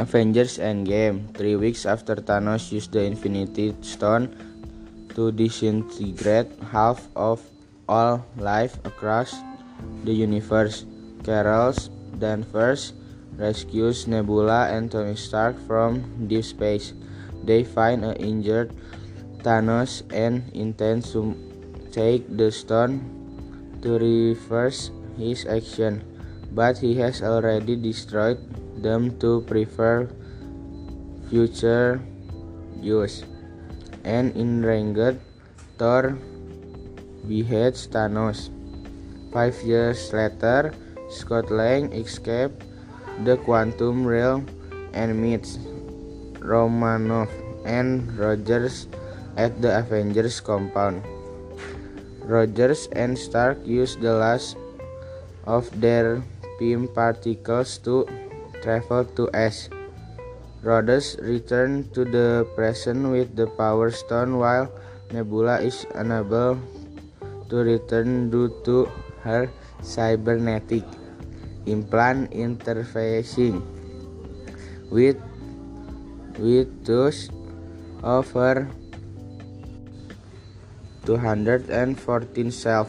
Avengers Endgame. Three weeks after Thanos used the Infinity Stone to disintegrate half of all life across the universe, Carol Danvers rescues Nebula and Tony Stark from deep space. They find an injured Thanos and intend to take the stone to reverse his action, but he has already destroyed them to prepare future use. An enraged Thor beheads Thanos. Five years later, Scott Lang escapes the quantum realm and meets Romanoff and Rogers at the Avengers compound. Rogers and Stark use the last of their Pym particles to travel to Ash. Rhodes returns to the present with the Power Stone while Nebula is unable to return due to her cybernetic implant interfacing with with those of her 214 self.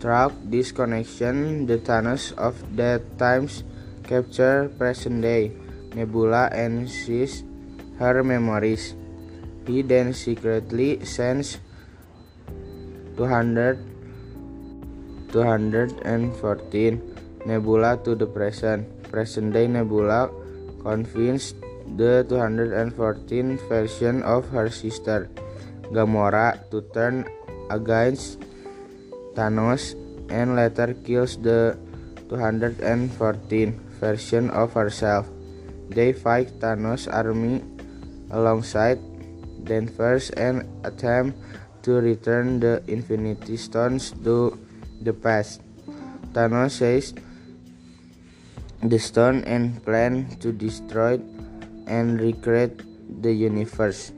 Through this connection, the Thanos of that times capture present day Nebula and sees her memories. He then secretly sends 200 214 Nebula to the present. Present day Nebula convinced the 214 version of her sister Gamora to turn against Thanos and later kills the 214 version of herself. They fight Thanos' army alongside Danvers and attempt to return the Infinity Stones to the past. Thanos says the stone and plan to destroy and recreate the universe.